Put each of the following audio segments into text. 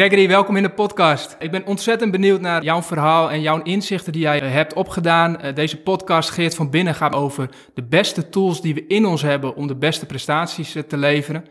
Gregory, welkom in de podcast. Ik ben ontzettend benieuwd naar jouw verhaal en jouw inzichten die jij eh, hebt opgedaan. Eh, deze podcast, Geert van Binnen, gaat over de beste tools die we in ons hebben om de beste prestaties te leveren.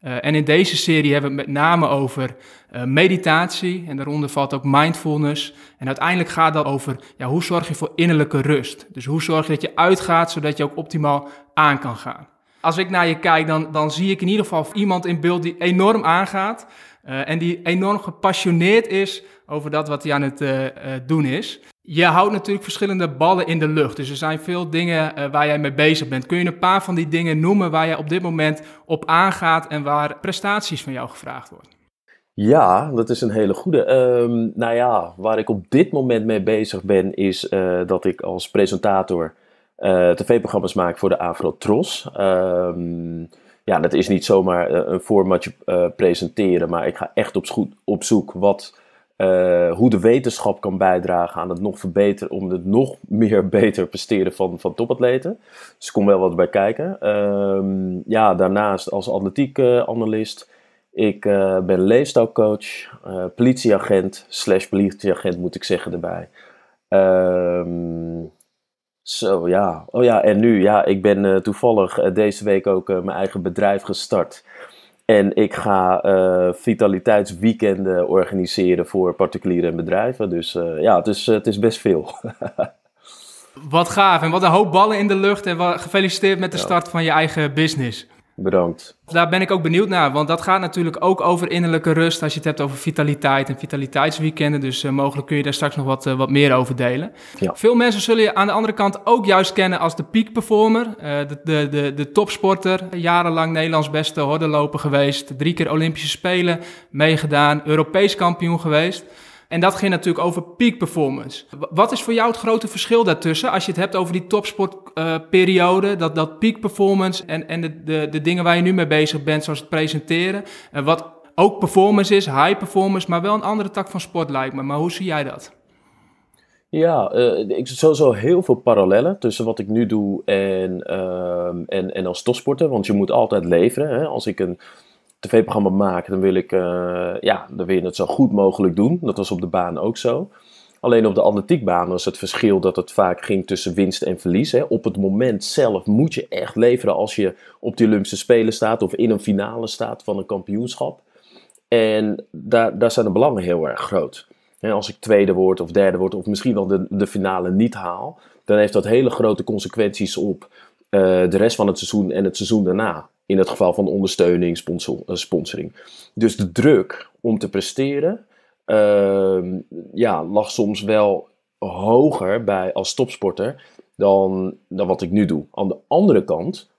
en in deze serie hebben we het met name over meditatie en daaronder valt ook mindfulness. En uiteindelijk gaat dat over ja, hoe zorg je voor innerlijke rust. Dus hoe zorg je dat je uitgaat zodat je ook optimaal aan kan gaan als ik naar je kijk, dan, dan zie ik in ieder geval iemand in beeld die enorm aangaat. Uh, en die enorm gepassioneerd is over dat wat hij aan het uh, uh, doen is. Je houdt natuurlijk verschillende ballen in de lucht. Dus er zijn veel dingen waar jij mee bezig bent. Kun je een paar van die dingen noemen waar jij op dit moment op aangaat en waar prestaties van jou gevraagd worden? Ja, dat is een hele goede. Um, nou ja, waar ik op dit moment mee bezig ben, is dat ik als presentator tv-programma's maak voor de Afro-Tros. Um, ja, dat is niet zomaar eh, een formatje uh, presenteren, maar ik ga echt op, zoek, op zoek wat, uh, hoe de wetenschap kan bijdragen aan het nog verbeteren, om het nog meer beter presteren van, van topatleten. Dus er komt wel wat bij kijken. Um, ja, daarnaast als atletiek-analyst. Ik ben leefstijlcoach, politieagent, slash politieagent moet ik zeggen erbij. Um, zo ja, oh ja, en nu, ja, ik ben uh, toevallig uh, deze week ook uh, mijn eigen bedrijf gestart. En ik ga vitaliteitsweekenden organiseren voor particulieren en bedrijven. Dus ja, het is, het is best veel. wat gaaf en wat een hoop ballen in de lucht. En wat, gefeliciteerd met de start van je eigen business. Bedankt. Daar ben ik ook benieuwd naar, want dat gaat natuurlijk ook over innerlijke rust als je het hebt over vitaliteit en vitaliteitsweekenden. Dus uh, mogelijk kun je daar straks nog wat, uh, wat meer over delen. Ja. Veel mensen zullen je aan de andere kant ook juist kennen als de peak performer, uh, de, de, de, de topsporter, jarenlang Nederlands beste hordenloper geweest, drie keer Olympische Spelen meegedaan, Europees kampioen geweest. En dat ging natuurlijk over peak performance. Wat is voor jou het grote verschil daartussen als je het hebt over die topsportperiode, uh, dat, dat peak performance en, en de, de, de dingen waar je nu mee bezig bent, zoals het presenteren. Uh, wat ook performance is, high performance, maar wel een andere tak van sport lijkt me. Maar hoe zie jij dat? Ja, uh, ik sowieso heel veel parallellen tussen wat ik nu doe en, uh, en, en als topsporter. Want je moet altijd leveren. Hè? Als ik een tv-programma maak, dan wil ik uh, ja, dan wil je het zo goed mogelijk doen. Dat was op de baan ook zo. Alleen op de atletiekbaan was het verschil dat het vaak ging tussen winst en verlies. Hè. Op het moment zelf moet je echt leveren als je op de Olympische Spelen staat of in een finale staat van een kampioenschap. En daar, daar zijn de belangen heel erg groot. als ik tweede word of derde word of misschien wel de, de finale niet haal, dan heeft dat hele grote consequenties op de rest van het seizoen en het seizoen daarna. In het geval van ondersteuning, uh, sponsoring. Dus de druk om te presteren uh, ja, lag soms wel hoger bij als topsporter dan, dan wat ik nu doe. Aan de andere kant,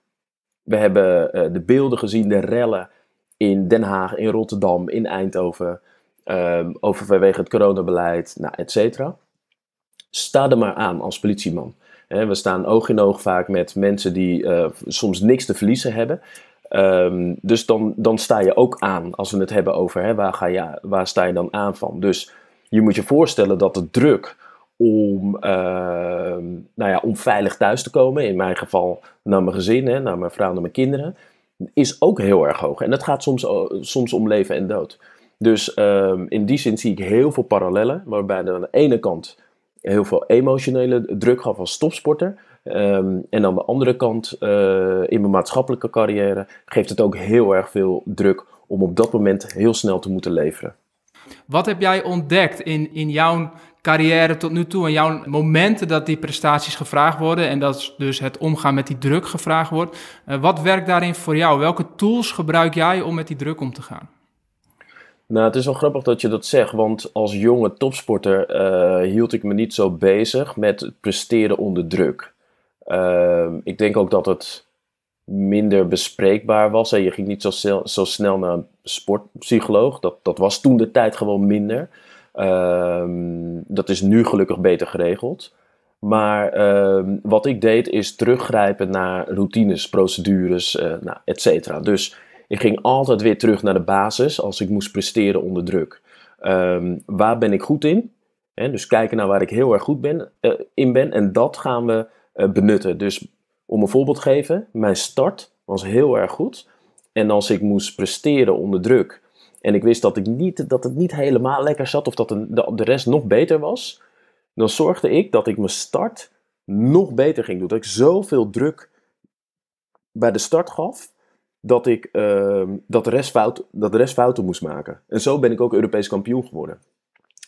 we hebben uh, de beelden gezien, de rellen in Den Haag, in Rotterdam, in Eindhoven, uh, over vanwege het coronabeleid, nou, et cetera. Sta er maar aan als politieman we staan oog in oog vaak met mensen die uh, soms niks te verliezen hebben. Um, dus dan, dan sta je ook aan als we het hebben over hè, waar, ga je, waar sta je dan aan van. Dus je moet je voorstellen dat de druk om, uh, nou ja, om veilig thuis te komen, in mijn geval naar mijn gezin, hè, naar mijn vrouw, naar mijn kinderen, is ook heel erg hoog. En dat gaat soms, soms om leven en dood. Dus um, in die zin zie ik heel veel parallellen, waarbij aan de ene kant heel veel emotionele druk gaf als topsporter. Um, en aan de andere kant, uh, in mijn maatschappelijke carrière, geeft het ook heel erg veel druk om op dat moment heel snel te moeten leveren. Wat heb jij ontdekt in, in jouw carrière tot nu toe en jouw momenten dat die prestaties gevraagd worden en dat dus het omgaan met die druk gevraagd wordt? Uh, wat werkt daarin voor jou? Welke tools gebruik jij om met die druk om te gaan? Nou, het is wel grappig dat je dat zegt, want als jonge topsporter uh, hield ik me niet zo bezig met het presteren onder druk. Uh, ik denk ook dat het minder bespreekbaar was. Je ging niet zo, zo, snel naar een sportpsycholoog. Dat, dat was toen de tijd gewoon minder. Uh, dat is nu gelukkig beter geregeld. Maar ehm, wat ik deed is teruggrijpen naar routines, procedures, uh, nou, et cetera. Dus ik ging altijd weer terug naar de basis als ik moest presteren onder druk. Um, waar ben ik goed in? dus kijken naar waar ik heel erg goed ben, uh, in ben. En dat gaan we uh, benutten. Dus om een voorbeeld te geven, mijn start was heel erg goed. En als ik moest presteren onder druk en ik wist dat, ik niet, dat het niet helemaal lekker zat of dat de, de rest nog beter was, dan zorgde ik dat ik mijn start nog beter ging doen. Dat ik zoveel druk bij de start gaf, dat ik uh, dat, de rest fout, dat de rest fouten moest maken. En zo ben ik ook Europees kampioen geworden.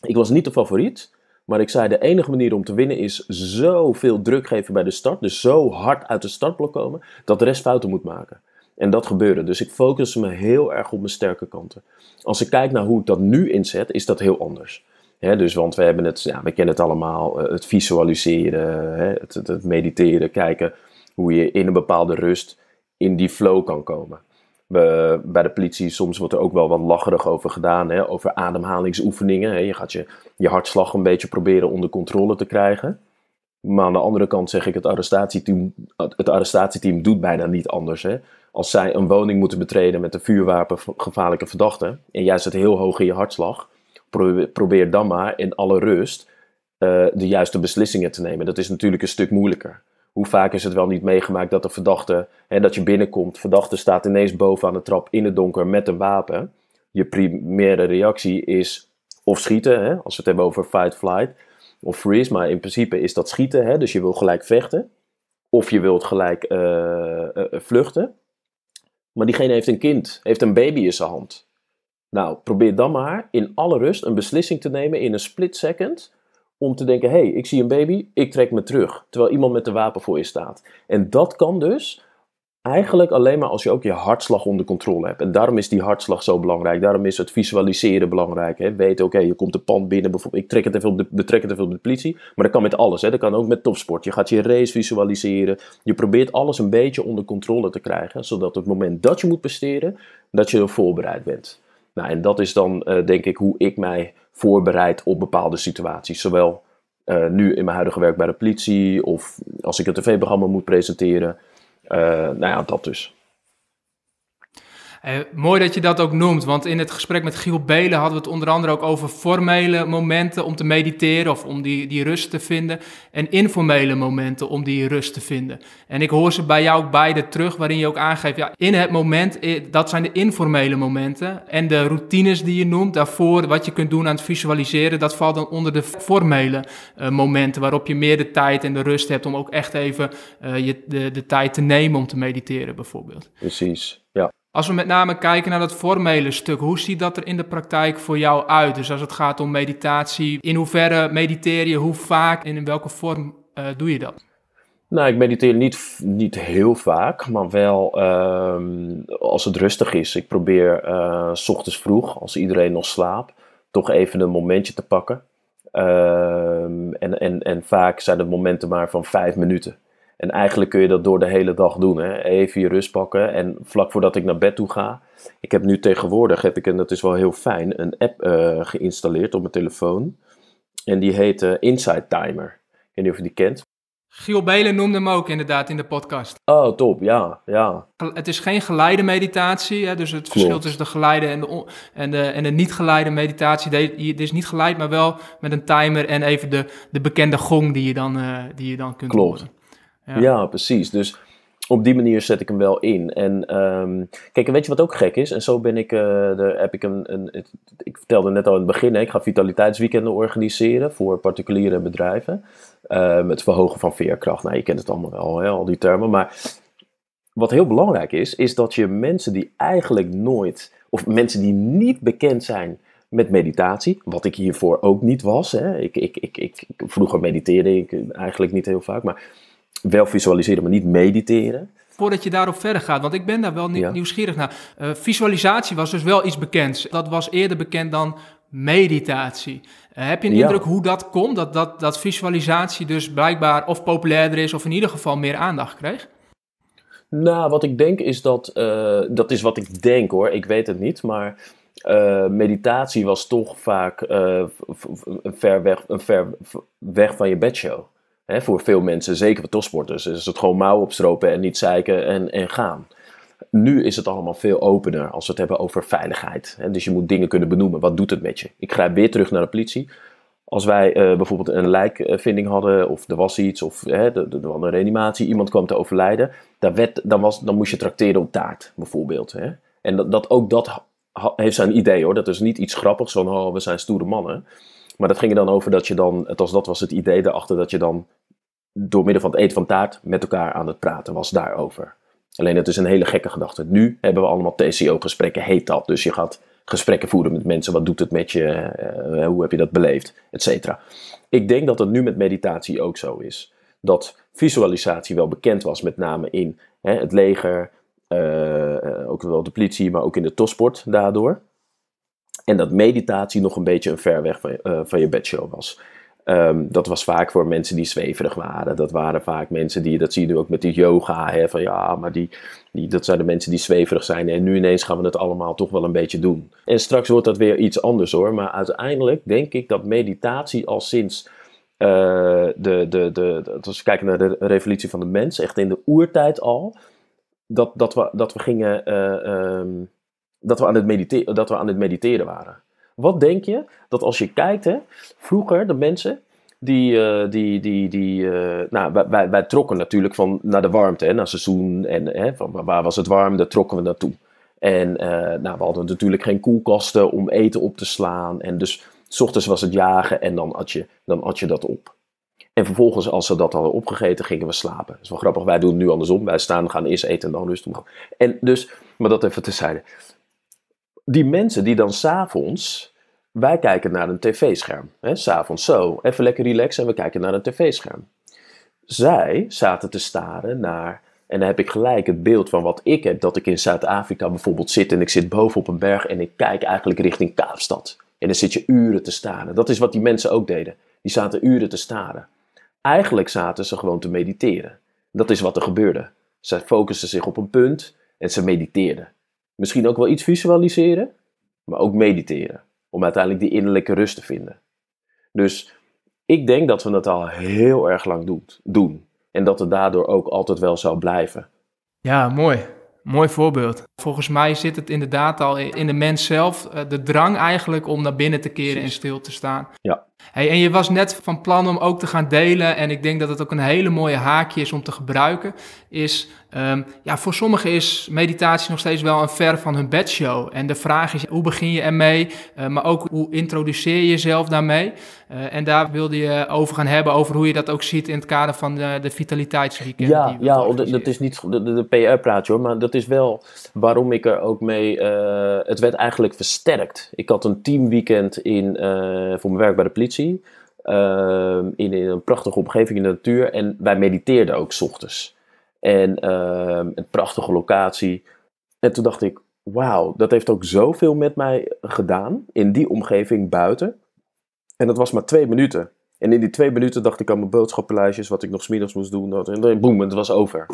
Ik was niet de favoriet, maar ik zei de enige manier om te winnen is zoveel druk geven bij de start. Dus zo hard uit de startblok komen, dat de rest fouten moet maken. En dat gebeurde. Dus ik focus me heel erg op mijn sterke kanten. Als ik kijk naar hoe ik dat nu inzet, is dat heel anders. dus want we hebben het, ja, we kennen het allemaal, eh, het visualiseren, het, het, mediteren, kijken hoe je in een bepaalde rust in die flow kan komen. We, bij de politie soms wordt er ook wel wat lacherig over gedaan, hè, over ademhalingsoefeningen. Hè. Je gaat je, je hartslag een beetje proberen onder controle te krijgen. Maar aan de andere kant zeg ik, het arrestatieteam, het arrestatieteam doet bijna niet anders. Hè. Als zij een woning moeten betreden met een vuurwapen gevaarlijke verdachte en jij zit heel hoog in je hartslag, probeer dan maar in alle rust uh, de juiste beslissingen te nemen. Dat is natuurlijk een stuk moeilijker. Hoe vaak is het wel niet meegemaakt dat de verdachte, hè, dat je binnenkomt, verdachte staat ineens boven aan de trap in het donker met een wapen. Je primaire reactie is of schieten, hè, als we het hebben over fight, flight, of freeze, maar in principe is dat schieten, hè, dus je wil gelijk vechten. Of je wilt gelijk uh, uh, vluchten. Maar diegene heeft een kind, heeft een baby in zijn hand. Nou, probeer dan maar in alle rust een beslissing te nemen in een split second om te denken: hé, hey, ik zie een baby, ik trek me terug. Terwijl iemand met een wapen voor je staat. En dat kan dus eigenlijk alleen maar als je ook je hartslag onder controle hebt. En daarom is die hartslag zo belangrijk. Daarom is het visualiseren belangrijk. Hè. Oké, je komt de pand binnen. Bijvoorbeeld, ik trek het even op de, betrek het even op de politie. Maar dat kan met alles. Hè. Dat kan ook met topsport. Je gaat je race visualiseren. Je probeert alles een beetje onder controle te krijgen. Zodat op het moment dat je moet presteren, dat je er voorbereid bent. Nou, en dat is dan uh, denk ik hoe ik mij voorbereid op bepaalde situaties. Zowel uh, nu in mijn huidige werk bij de politie of als ik een tv-programma moet presenteren. Uh, nou ja, dat dus. Eh, mooi dat je dat ook noemt, want in het gesprek met Giel Belen hadden we het onder andere ook over formele momenten om te mediteren of om die, die rust te vinden en informele momenten om die rust te vinden. En ik hoor ze bij jou ook beide terug, waarin je ook aangeeft, ja, in het moment, eh, dat zijn de informele momenten en de routines die je noemt, daarvoor wat je kunt doen aan het visualiseren, dat valt dan onder de formele uh, momenten waarop je meer de tijd en de rust hebt om ook echt even je, de, de tijd te nemen om te mediteren bijvoorbeeld. Precies. Als we met name kijken naar dat formele stuk, hoe ziet dat er in de praktijk voor jou uit? Dus als het gaat om meditatie, in hoeverre mediteer je, hoe vaak en in welke vorm uh, doe je dat? Nou, ik mediteer niet, niet heel vaak, maar wel uh, als het rustig is. Ik probeer uh, s ochtends vroeg, als iedereen nog slaapt, toch even een momentje te pakken. Uh, en, en, en vaak zijn het momenten maar van vijf minuten. En eigenlijk kun je dat door de hele dag doen. Hè? Even je rust pakken en vlak voordat ik naar bed toe ga. Ik heb nu tegenwoordig, heb ik, en dat is wel heel fijn, een app uh, geïnstalleerd op mijn telefoon. En die heet uh, Insight Timer. Ik weet niet of je die kent. Giel Belen noemde hem ook inderdaad in de podcast. Oh, top, ja, ja. Het is geen geleide meditatie, hè, dus het verschil tussen de geleide en de, en de, en de niet geleide meditatie. Het is niet geleid, maar wel met een timer en even de, de bekende gong die je dan, uh, die je dan kunt Klopt. horen. Ja. precies. Dus op die manier zet ik hem wel in. En um, kijk, weet je wat ook gek is? En zo ben ik, uh, heb ik een, ik vertelde net al in het begin, hè, ik ga vitaliteitsweekenden organiseren voor particuliere bedrijven. Um, het verhogen van veerkracht. Nou, je kent het allemaal wel, hè, al die termen. Maar wat heel belangrijk is, is dat je mensen die eigenlijk nooit, of mensen die niet bekend zijn met meditatie, wat ik hiervoor ook niet was. Hè. Ik, ik, ik, ik, vroeger mediteerde ik eigenlijk niet heel vaak, maar wel visualiseren, maar niet mediteren. Voordat je daarop verder gaat, want ik ben daar wel nieuwsgierig naar. Uh, visualisatie was dus wel iets bekends. Dat was eerder bekend dan meditatie. Uh, heb je een indruk hoe dat komt? Dat, dat, dat visualisatie dus blijkbaar of populairder is, of in ieder geval meer aandacht kreeg? Nou, wat ik denk is dat, uh, dat is wat ik denk hoor, ik weet het niet, maar meditatie was toch vaak ver weg, een ver weg van je bedshow voor veel mensen, zeker voor topsporters, is het gewoon mouw opstropen en niet zeiken en, en gaan. Nu is het allemaal veel opener als we het hebben over veiligheid. dus je moet dingen kunnen benoemen. Wat doet het met je? Ik grijp weer terug naar de politie. Als wij uh, bijvoorbeeld een lijkvinding hadden, of er was iets, of hè, er was een reanimatie, iemand kwam te overlijden, dan, werd, dan, was, dan moest je trakteren op taart, bijvoorbeeld. Hè. En dat, dat, ook dat heeft zijn idee hoor. Dat is niet iets grappigs van, oh, we zijn stoere mannen. Maar dat ging er dan over dat je dan, althans dat was het idee daarachter, dat je dan door middel van het eten van taart met elkaar aan het praten was daarover. Alleen het is een hele gekke gedachte. Nu hebben we allemaal TCO-gesprekken, heet dat. Dus je gaat gesprekken voeren met mensen. Wat doet het met je? Uh, hoe heb je dat beleefd? Etcetera. Ik denk dat het nu met meditatie ook zo is. Dat visualisatie wel bekend was, met name in hè, het leger, uh, ook wel de politie, maar ook in de topsport daardoor. En dat meditatie nog een beetje een ver weg van, uh, van je bedshow was. Um, dat was vaak voor mensen die zweverig waren. Dat waren vaak mensen die, dat zie je nu ook met die yoga, hè, van ja, maar die, die, dat zijn de mensen die zweverig zijn. En nu ineens gaan we het allals toch wel een beetje doen. En straks wordt dat weer iets anders hoor. Maar uiteindelijk denk ik dat meditatie al sinds uh, de, de, de, als we kijken naar de revolutie van de mens, echt in de oertijd al, dat, dat, we, dat we gingen, uh, um, dat, we aan het mediteren, dat we aan het mediteren waren. Wat denk je dat als je kijkt, hè, vroeger de mensen, die, uh, die, die, die uh, nou, wij, wij, trokken natuurlijk van naar de warmte, hè, naar seizoen en hè, waar was het warm, daar trokken we naartoe. En uh, nou, we hadden natuurlijk geen koelkasten om eten op te slaan. En dus s ochtends was het jagen en dan at je, dan at je dat op. En vervolgens, als ze dat hadden opgegeten, gingen we slapen. Dat is wel grappig, wij doen het nu andersom. Wij staan, gaan eerst eten en dan rustig. En dus, maar dat even tezijde die mensen die dan s'avonds, wij kijken naar een tv-scherm. S'avonds zo, even lekker relaxen en we kijken naar een tv-scherm. Zij zaten te staren naar, en dan heb ik gelijk het beeld van wat ik heb, dat ik in Zuid-Afrika bijvoorbeeld zit en ik zit boven op een berg en ik kijk eigenlijk richting Kaapstad. En dan zit je uren te staren. Dat is wat die mensen ook deden. Die zaten uren te staren. Eigenlijk zaten ze gewoon te mediteren. Dat is wat er gebeurde. Zij focusten zich op een punt en ze mediteerden. Misschien ook wel iets visualiseren, maar ook mediteren. Om uiteindelijk die innerlijke rust te vinden. Dus ik denk dat we dat al heel erg lang doen. En dat het daardoor ook altijd wel zal blijven. Ja, mooi. Mooi voorbeeld. Volgens mij zit het inderdaad al in de mens zelf, eh, de drang eigenlijk om naar binnen te keren en stil te staan. Ja. Hey, en je was net van plan om ook te gaan delen, en ik denk dat het ook een hele mooie haakje is om te gebruiken, is, um, ja, voor sommigen is meditatie nog steeds wel een ver van hun bedshow. En de vraag is, hoe begin je ermee, uh, maar ook hoe introduceer je jezelf daarmee? Uh, en daar wilde je over gaan hebben, over hoe je dat ook ziet in het kader van de, de vitaliteitsweekend. Ja, ja dat is niet de, de, PR-praatje hoor, maar dat is wel waarom ik er ook mee, uh, het werd eigenlijk versterkt. Ik had een teamweekend in, voor mijn werk bij de politie Ehm, in, een prachtige omgeving in de natuur. En wij mediteerden ook s ochtends. En ehm, een prachtige locatie. En toen dacht ik, wauw, dat heeft ook zoveel met mij gedaan. In die omgeving buiten. En dat was maar twee minuten. En in die twee minuten dacht ik aan mijn boodschappenlijstjes, wat ik nog smiddags moest doen. En dan boem, het was over.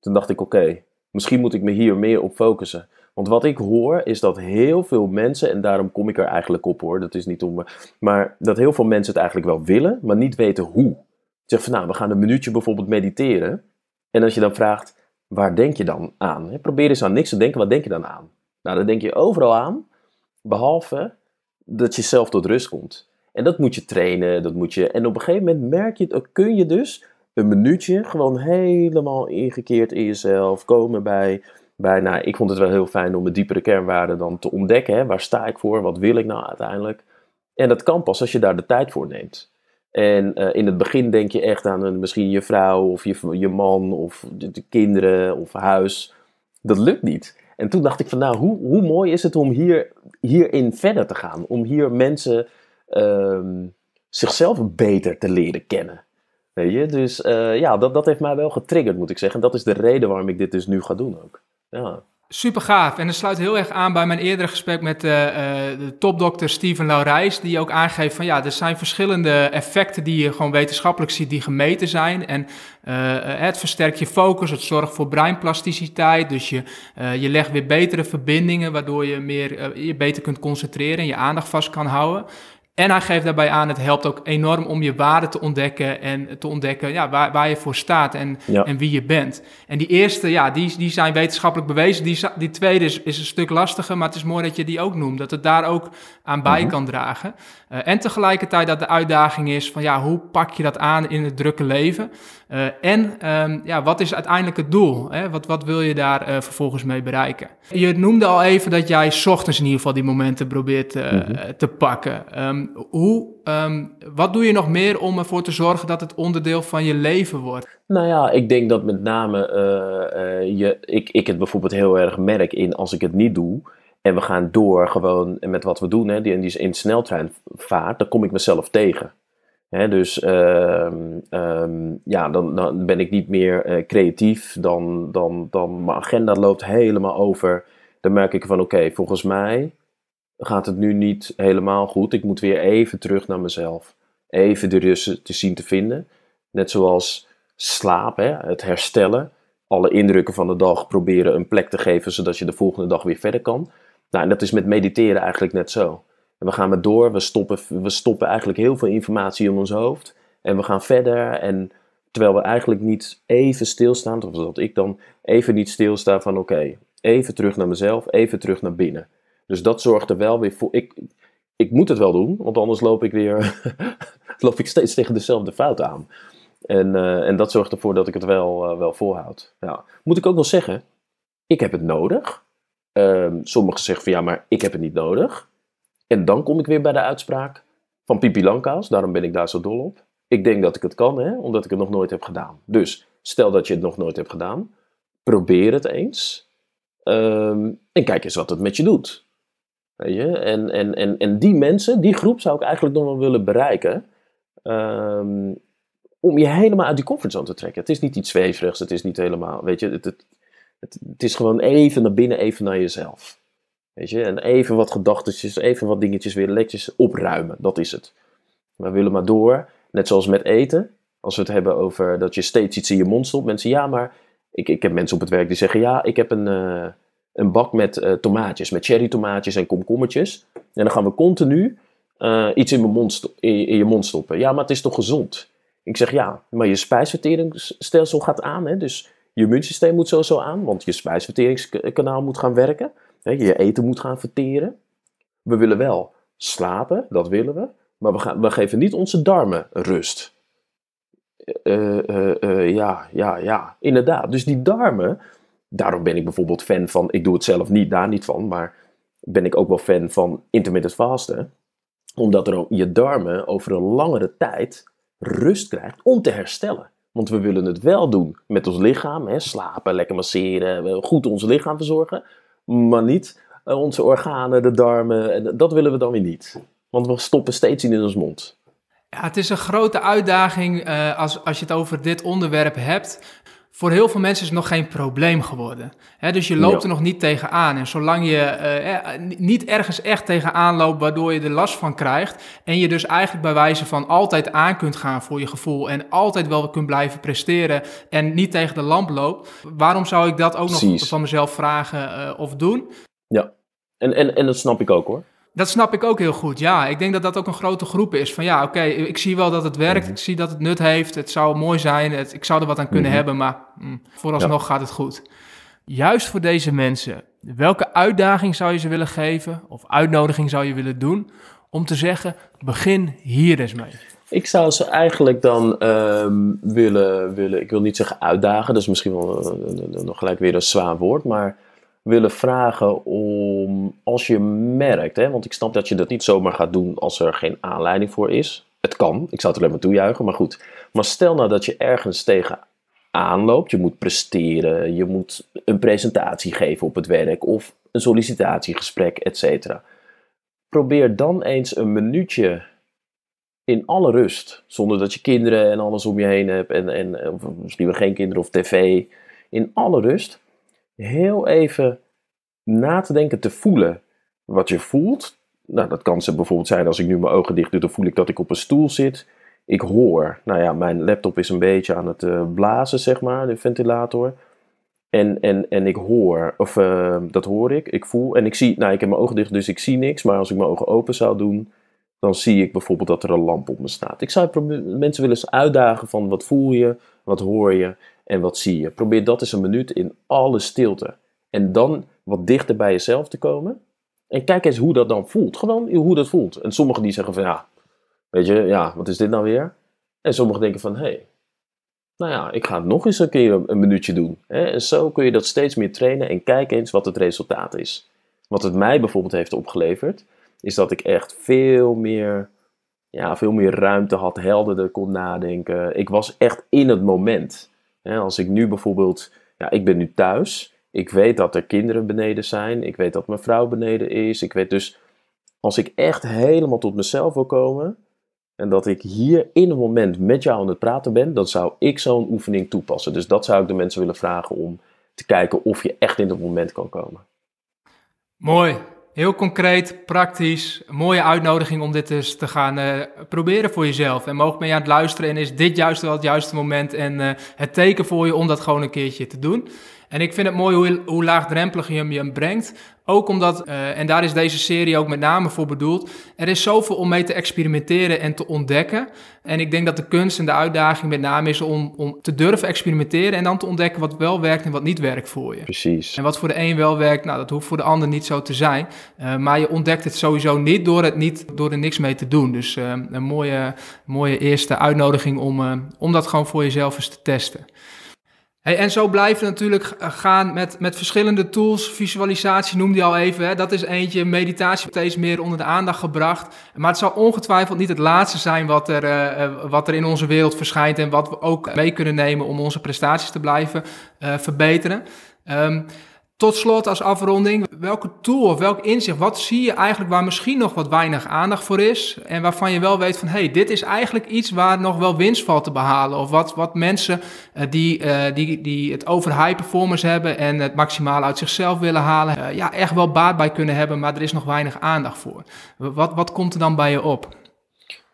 Toen dacht ik, oké, misschien moet ik me hier meer op focussen. Want wat ik hoor is dat heel veel mensen, en daarom kom ik er eigenlijk op hoor, dat is niet om. Maar dat heel veel mensen het eigenlijk wel willen, maar niet weten hoe. Zeg van nou, we gaan een minuutje bijvoorbeeld mediteren. En als je dan vraagt, waar denk je dan aan? Probeer eens aan niks te denken, wat denk je dan aan? Nou, dan denk je overal aan, behalve dat je zelf tot rust komt. En dat moet je trainen, dat moet je. En op een gegeven moment merk je, kun je dus een minuutje gewoon helemaal ingekeerd in jezelf komen bij bijna, ik vond het wel heel fijn om de diepere kernwaarden dan te ontdekken. Hè? Waar sta ik voor? Wat wil ik nou uiteindelijk? En dat kan pas als je daar de tijd voor neemt. En uh, in het begin denk je echt aan een, misschien je vrouw of je, je man of de, de, kinderen of huis. Dat lukt niet. En toen dacht ik van nou, hoe, hoe mooi is het om hier, hierin verder te gaan? Om hier mensen uh, zichzelf beter te leren kennen. Weet je? Dus uh, ja, dat, dat heeft mij wel getriggerd moet ik zeggen. En dat is de reden waarom ik dit dus nu ga doen ook. Ja. Super gaaf. En dat sluit heel erg aan bij mijn eerdere gesprek met uh, uh, de topdokter Steven Laurijs. Die ook aangeeft van ja, er zijn verschillende effecten die je gewoon wetenschappelijk ziet die gemeten zijn. En uh, het versterkt je focus, het zorgt voor breinplasticiteit. Dus je, je legt weer betere verbindingen, waardoor je meer, je beter kunt concentreren en je aandacht vast kan houden. En hij geeft daarbij aan, het helpt ook enorm om je waarde te ontdekken en te ontdekken ja, waar, waar je voor staat en, en wie je bent. En die eerste, ja, die, die zijn wetenschappelijk bewezen. Die, die tweede is, is een stuk lastiger, maar het is mooi dat je die ook noemt. Dat het daar ook aan bij mhm. kan dragen. Uh, en tegelijkertijd dat de uitdaging is van, ja, hoe pak je dat aan in het drukke leven? Uh, en um, ja, wat is uiteindelijk het doel? Hè? Wat, wat wil je daar uh, vervolgens mee bereiken? Je noemde al even dat jij s ochtends in ieder geval die momenten probeert mm te pakken. Um, hoe, um, wat doe je nog meer om ervoor te zorgen dat het onderdeel van je leven wordt? Nou ja, ik denk dat met name je, ik, ik het bijvoorbeeld heel erg merk in als ik het niet doe. En we gaan door gewoon met wat we doen, hè, die, die in sneltreinvaart, dan kom ik mezelf tegen. Hè, dus uh, um, ja, dan, dan ben ik niet meer uh, creatief. Dan, dan, dan mijn agenda loopt helemaal over. Dan merk ik van oké, volgens mij gaat het nu niet helemaal goed. Ik moet weer even terug naar mezelf. Even de rust te zien te vinden. Net zoals slaap, hè, het herstellen. Alle indrukken van de dag proberen een plek te geven zodat je de volgende dag weer verder kan. Nou, en dat is met mediteren eigenlijk net zo. En we gaan maar door, we stoppen, we stoppen eigenlijk heel veel informatie in ons hoofd. En we gaan verder. En terwijl we eigenlijk niet even stilstaan, of dat ik dan even niet stilsta van oké, even terug naar mezelf, even terug naar binnen. Dus dat zorgt er wel weer voor. Ik, ik moet het wel doen, want anders loop ik weer loop ik steeds tegen dezelfde fout aan. En, uh, en dat zorgt ervoor dat ik het wel, uh, wel volhoud. Ja. Moet ik ook wel zeggen, ik heb het nodig. Um, sommigen zeggen van ja, maar ik heb het niet nodig. En dan kom ik weer bij de uitspraak van Pipi Langkous. Daarom ben ik daar zo dol op. Ik denk dat ik het kan, hè, omdat ik het nog nooit heb gedaan. Dus stel dat je het nog nooit hebt gedaan. Probeer het eens. Um, en kijk eens wat het met je doet. Weet je? En, en, en, en die mensen, die groep zou ik eigenlijk nog wel willen bereiken. Um, om je helemaal uit die comfortzone te trekken. Het is niet iets zweeferigs, het is niet helemaal, weet je, het, het, het, is gewoon even naar binnen, even naar jezelf. Weet je, en even wat gedachtetjes, even wat dingetjes weer letjes opruimen, dat is het. We willen maar door, net zoals met eten. Als we het hebben over dat je steeds iets in je mond stopt. Mensen, ja, maar ik, ik heb mensen op het werk die zeggen, ja, ik heb een... Uh, een bak met uh, tomaatjes, met cherry tomaatjes en komkommertjes. En dan gaan we continu uh, iets in, mijn mond in, in, je mond stoppen. Ja, maar het is toch gezond? Ik zeg ja, maar je spijsverteringsstelsel gaat aan. Hè? Dus je immuunsysteem moet sowieso aan, want je spijsverteringskanaal moet gaan werken. Je eten moet gaan verteren. We willen wel slapen, dat willen we. Maar we, gaan, we geven niet onze darmen rust. Uh, ja, ja, ja, inderdaad. Dus die darmen, daarom ben ik bijvoorbeeld fan van, ik doe het zelf niet, daar niet van, maar ben ik ook wel fan van intermittent fasten. Omdat er je darmen over een langere tijd rust krijgt om te herstellen. Want we willen het wel doen met ons lichaam, hè, slapen, lekker masseren, goed ons lichaam verzorgen, maar niet uh, onze organen, de darmen, dat willen we dan weer niet. Want we stoppen steeds in ons mond. Ja, het is een grote uitdaging uh, als, als je het over dit onderwerp hebt voor heel veel mensen is het nog geen probleem geworden. dus je loopt er nog niet tegenaan. En zolang je uh, niet ergens echt tegenaan loopt, waardoor je er last van krijgt. En je dus eigenlijk bij wijze van altijd aan kunt gaan voor je gevoel. En altijd wel kunt blijven presteren. En niet tegen de lamp loopt. Waarom zou ik dat ook nog van mezelf vragen uh, of doen? Ja, en, en, en dat snap ik ook hoor. Dat snap ik ook heel goed. Ja, ik denk dat dat ook een grote groep is. Van ja, oké, ik zie wel dat het werkt. Mhm. Ik zie dat het nut heeft. Het zou mooi zijn. Het, ik zou er wat aan kunnen mhm. hebben, maar mm, vooralsnog gaat het goed. Juist voor deze mensen, welke uitdaging zou je ze willen geven? Of uitnodiging zou je willen doen? Om te zeggen, begin hier eens mee. Ik zou ze eigenlijk dan ehm, willen, willen, ik wil niet zeggen uitdagen, dat is misschien wel uh, nog gelijk weer een zwaar woord, maar willen vragen om, als je merkt, hè, want ik snap dat je dat niet zomaar gaat doen als er geen aanleiding voor is. Het kan, ik zou het alleen maar toejuichen, maar goed. Maar stel nou dat je ergens tegen aanloopt, je moet presteren, je moet een presentatie geven op het werk of een sollicitatiegesprek, etc. Probeer dan eens een minuutje in alle rust, zonder dat je kinderen en alles om je heen hebt en, en of misschien wel geen kinderen of tv, in alle rust heel even na te denken, te voelen wat je voelt. Nou, dat kan ze bijvoorbeeld zijn als ik nu mijn ogen dicht doe, dan voel ik dat ik op een stoel zit. Ik hoor, nou ja, mijn laptop is een beetje aan het uh, blazen, zeg maar, de ventilator. En, en, en ik hoor, of uh, dat hoor ik, ik voel en ik zie, nou ik heb mijn ogen dicht, dus ik zie niks. Maar als ik mijn ogen open zou doen, dan zie ik bijvoorbeeld dat er een lamp op me staat. Ik zou mensen willen uitdagen van wat voel je, wat hoor je en wat zie je. Probeer dat eens een minuut in alle stilte. En dan wat dichter bij jezelf te komen. En kijk eens hoe dat dan voelt. Gewoon hoe dat voelt. En sommigen die zeggen van ja, weet je, ja, wat is dit nou weer? En sommigen denken van hé, hey, nou ja, ik ga het nog eens een keer een minuutje doen. En zo kun je dat steeds meer trainen en kijk eens wat het resultaat is. Wat het mij bijvoorbeeld heeft opgeleverd, is dat ik echt veel meer, ja, veel meer ruimte had, helderder kon nadenken. Ik was echt in het moment. Als ik nu bijvoorbeeld, ja, ik ben nu thuis. Ik weet dat er kinderen beneden zijn. Ik weet dat mijn vrouw beneden is. Ik weet dus, als ik echt helemaal tot mezelf wil komen, en dat ik hier in een moment met jou aan het praten ben, dan zou ik zo'n oefening toepassen. Dus dat zou ik de mensen willen vragen om te kijken of je echt in het moment kan komen. Mooi. Heel concreet, praktisch, mooie uitnodiging om dit eens te gaan uh, proberen voor jezelf. En ben je aan het luisteren en is dit juist wel het juiste moment en uh, het teken voor je om dat gewoon een keertje te doen. En ik vind het mooi hoe, hoe laagdrempelig je hem je brengt. Ook omdat, uh, en daar is deze serie ook met name voor bedoeld, er is zoveel om mee te experimenteren en te ontdekken. En ik denk dat de kunst en de uitdaging met name is om, om te durven experimenteren en dan te ontdekken wat wel werkt en wat niet werkt voor je. Precies. En wat voor de een wel werkt, nou dat hoeft voor de ander niet zo te zijn. Uh, maar je ontdekt het sowieso niet door, het niet, door er niks mee te doen. Dus uh, een mooie, mooie eerste uitnodiging om, om dat gewoon voor jezelf eens te testen. En zo blijven we natuurlijk gaan met, met verschillende tools. Visualisatie noemde je al even. Hè? Dat is eentje. Meditatie steeds meer onder de aandacht gebracht. Maar het zal ongetwijfeld niet het laatste zijn wat er, uh, wat er in onze wereld verschijnt. En wat we ook mee kunnen nemen om onze prestaties te blijven verbeteren. Um, tot slot als afronding, welke tool of welk inzicht, wat zie je eigenlijk waar misschien nog wat weinig aandacht voor is en waarvan je wel weet van hey, dit is eigenlijk iets waar nog wel winst valt te behalen of wat, wat mensen uh, die, uh, die, die het over high performance hebben en het maximale uit zichzelf willen halen, uh, ja, echt wel baat bij kunnen hebben, maar er is nog weinig aandacht voor. Wat, wat komt er dan bij je op?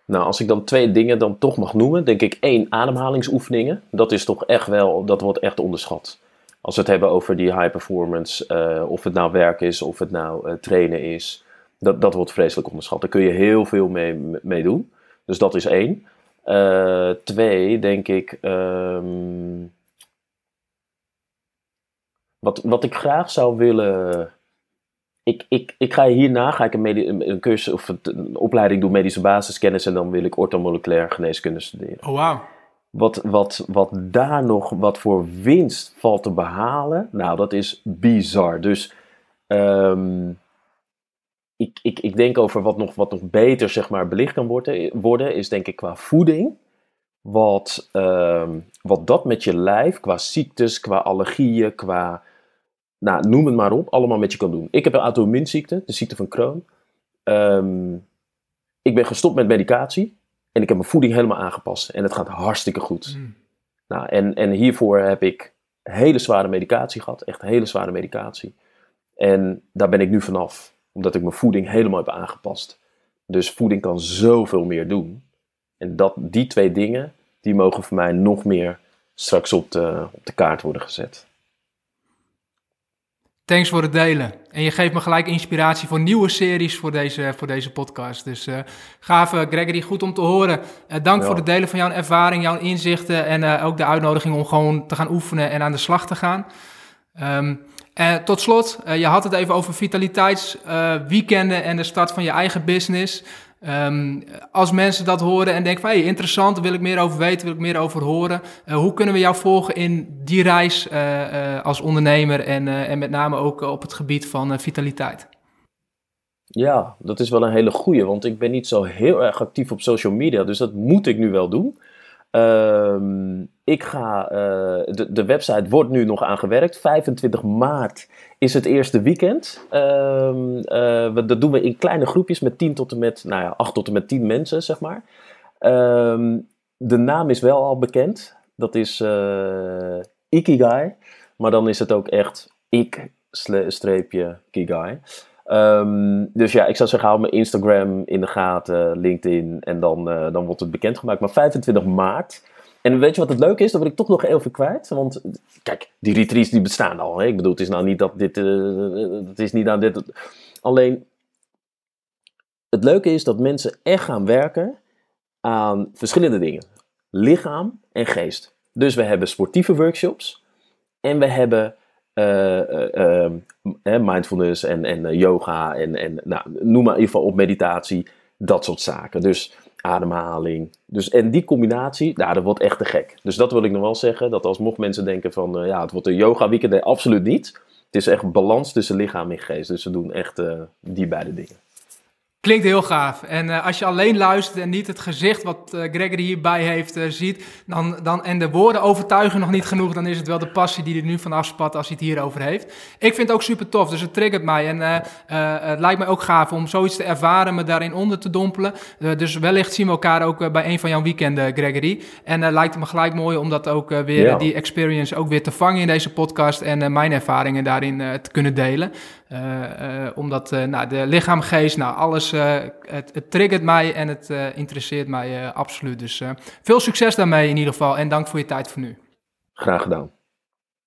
Nou, als ik dan twee dingen dan toch mag noemen, denk ik één, ademhalingsoefeningen. Dat is toch echt wel, dat wordt echt onderschat als we het hebben over die high performance, uh, of het nou werk is, of het nou uh, trainen is, dat, dat wordt vreselijk onderschat. Daar kun je heel veel mee, mee doen. Dus dat is één. Uh, twee, denk ik. Um, wat, wat ik graag zou willen. Ik, ik, ik ga hierna ga ik een, een cursus of een opleiding doen medische basiskennis en dan wil ik orthomoleculair geneeskunde studeren. Oh, wow wat, wat, wat daar nog, wat voor winst valt te behalen, nou, dat is bizar. Dus um, ik, ik, ik denk over wat nog, wat nog beter, zeg maar, belicht kan worden, worden is denk ik qua voeding. Wat, um, wat dat met je lijf, qua ziektes, qua allergieën, qua, nou, noem het maar op, allemaal met je kan doen. Ik heb een auto-immuunziekte, de ziekte van Crohn. Um, ik ben gestopt met medicatie. En ik heb mijn voeding helemaal aangepast. En het gaat hartstikke goed. Mm. Nou, en, en hiervoor heb ik hele zware medicatie gehad. Echt hele zware medicatie. En daar ben ik nu vanaf. Omdat ik mijn voeding helemaal heb aangepast. Dus voeding kan zoveel meer doen. En dat, die twee dingen, die mogen voor mij nog meer straks op de, op de kaart worden gezet. Thanks voor het delen. En je geeft me gelijk inspiratie voor nieuwe series voor deze, voor deze podcast. Dus uh, gaaf, Gregory, goed om te horen. Uh, dank ja. voor het delen van jouw ervaring, jouw inzichten en uh, ook de uitnodiging om gewoon te gaan oefenen en aan de slag te gaan. Um, en tot slot, je had het even over vitaliteitsweekenden en de start van je eigen business. Um, als mensen dat horen en denken van hey, interessant, wil ik meer over weten, wil ik meer over horen. Uh, hoe kunnen we jou volgen in die reis uh, uh, als ondernemer en, en met name ook op het gebied van vitaliteit? Ja, dat is wel een hele goeie, want ik ben niet zo heel erg actief op social media, dus dat moet ik nu wel doen. Um, ik ga, de, de website wordt nu nog aangewerkt. 25 maart is het eerste weekend. Um, dat doen we in kleine groepjes met 10 tot en met, nou ja, 8 tot en met 10 mensen, zeg maar. Um, de naam is wel al bekend. Dat is uh, Ikigai. Maar dan is het ook echt ik-streepje Kigai. Um, dus ja, ik zou zeggen, hou mijn Instagram in de gaten, LinkedIn. En dan, uh, dan wordt het bekendgemaakt. Maar 25 maart en weet je wat het leuke is? Dat wil ik toch nog even kwijt. Want kijk, die retreats die bestaan al. Hè? Ik bedoel, het is nou niet dat dit. Uh, het is niet aan dit. Alleen. het leuke is dat mensen echt gaan werken aan verschillende dingen. Lichaam en geest. Dus we hebben sportieve workshops en we hebben uh, mindfulness en, en yoga en, en nou, noem maar in ieder geval op meditatie, dat soort zaken. Dus ademhaling. Dus, en die combinatie, nou, dat wordt echt te gek. Dus dat wil ik nog wel zeggen, dat als mocht mensen denken van, ja, het wordt een yoga weekend, absoluut niet. Het is echt balans tussen lichaam en geest. Dus we doen echt die beide dingen. Klinkt heel gaaf. En uh, als je alleen luistert en niet het gezicht wat uh, Gregory hierbij heeft uh, ziet, dan, dan, en de woorden overtuigen nog niet genoeg, dan is het wel de passie die er nu van afspat als hij het hierover heeft. Ik vind het ook super tof, dus het triggert mij. En het lijkt mij ook gaaf om zoiets te ervaren, me daarin onder te dompelen. dus wellicht zien we elkaar ook bij een van jouw weekenden, Gregory. En lijkt het me gelijk mooi om dat ook weer, ja. die experience ook weer te vangen in deze podcast en mijn ervaringen daarin te kunnen delen. Omdat nou, de lichaam, geest, nou alles het, het, triggert mij en het interesseert mij absoluut. Dus veel succes daarmee in ieder geval en dank voor je tijd voor nu. Graag gedaan.